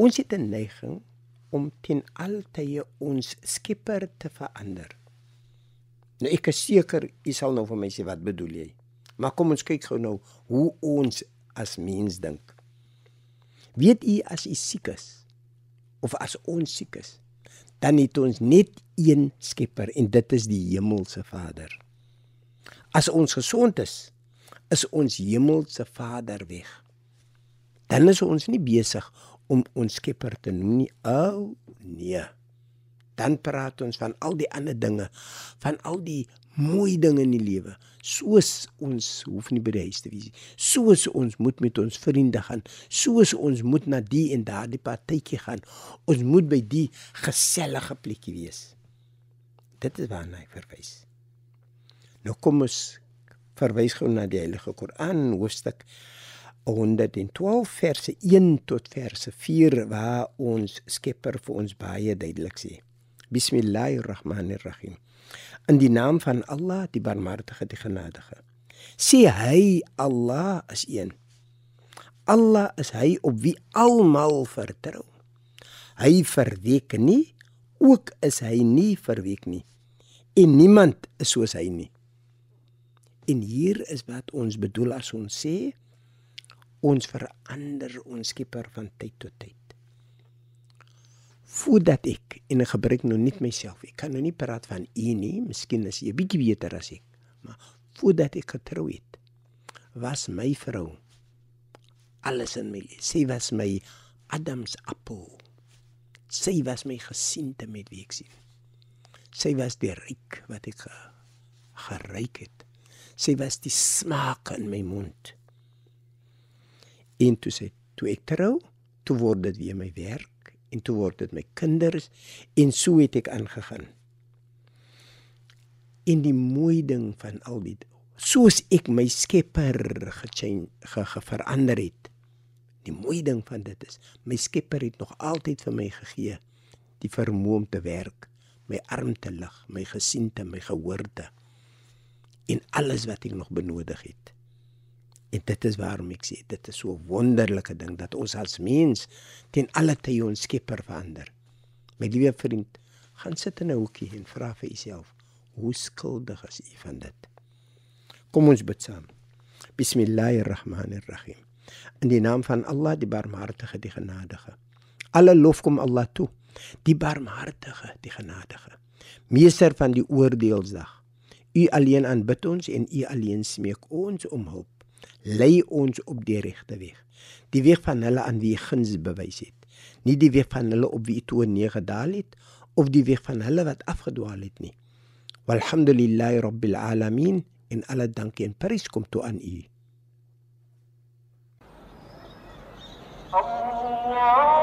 Ons het 'n neiging om ten altye ons Skepper te verander. Nou ek is seker u sal nou vir my sê wat bedoel jy? Maar kom ons kyk gou nou hoe ons as mens dink. Weet u as u siek is of as ons siek is, dan het ons net een Skepper en dit is die hemelse Vader. As ons gesond is, is ons hemelse Vader weg. Dan is ons nie besig om ons Skepper te noem nie. O oh, nee. Dan praat ons van al die ander dinge, van al die mooi dinge in die lewe. Soos ons hoef nie by die huis te wees nie. Soos ons moet met ons vriende gaan, soos ons moet na die en daardie partytjie gaan. Ons moet by die gesellige plekkie wees. Dit is waarna ek verwys. Nou kom ons verwys gou na die Heilige Koran, hoofstuk 112 verse 1 tot verse 4 waar ons Skepper vir ons baie duidelik sê. Bismillahirrahmanirrahim. In die naam van Allah, die Barmhartige, die Genadige. Sê hy Allah is een. Allah is hy op wie almal vertrou. Hy verweek nie, ook is hy nie verweek nie. En niemand is soos hy nie. En hier is wat ons bedoel as ons sê ons verander ons skepper van tyd tot tyd. Voordat ek en ek gebruik nou net myself. Ek kan nou nie praat van u nie, miskien is jy bietjie beter as ek. Maar voordat ek getrou het, was my vrou alles in my. Sy was my Adams appel. Sy was my gesiente met wie ek sien. Sy was die ryk wat ek geryk het. Sy was die smaak in my mond. En toe sê toe ek trou, toe word dit weer my werk en toe word dit my kinders en so het ek aangegaan. In die mooi ding van al die soos ek my Skepper gechange ge, ge, verander het. Die mooi ding van dit is my Skepper het nog altyd vir my gegee die vermoë om te werk, my arm te lig, my gesiente, my gehoorde en alles wat ek nog benodig het. En dit is waarom ek sê dit is so 'n wonderlike ding dat ons as mens ten alle tye ons Skepper verander. My liewe vriend, gaan sit in 'n hoekie en vra vir jouself, hoe skuldig is u van dit? Kom ons bid saam. Bismillahirrahmanirrahim. In die naam van Allah, die Barmhartige, die Genadige. Alle lof kom Allah toe, die Barmhartige, die Genadige. Meester van die oordeelsdag. U alleen aanbid ons en u alleen smeek ons om hulp lei ons op die regte weg. Die weg van hulle aan wie guns bewys het. Nie die weg van hulle op wie toe neergedaal het of die weg van hulle wat afgedwaal het nie. Walhamdulillahi rabbil alamin in alle dank en prys kom toe aan U. Allah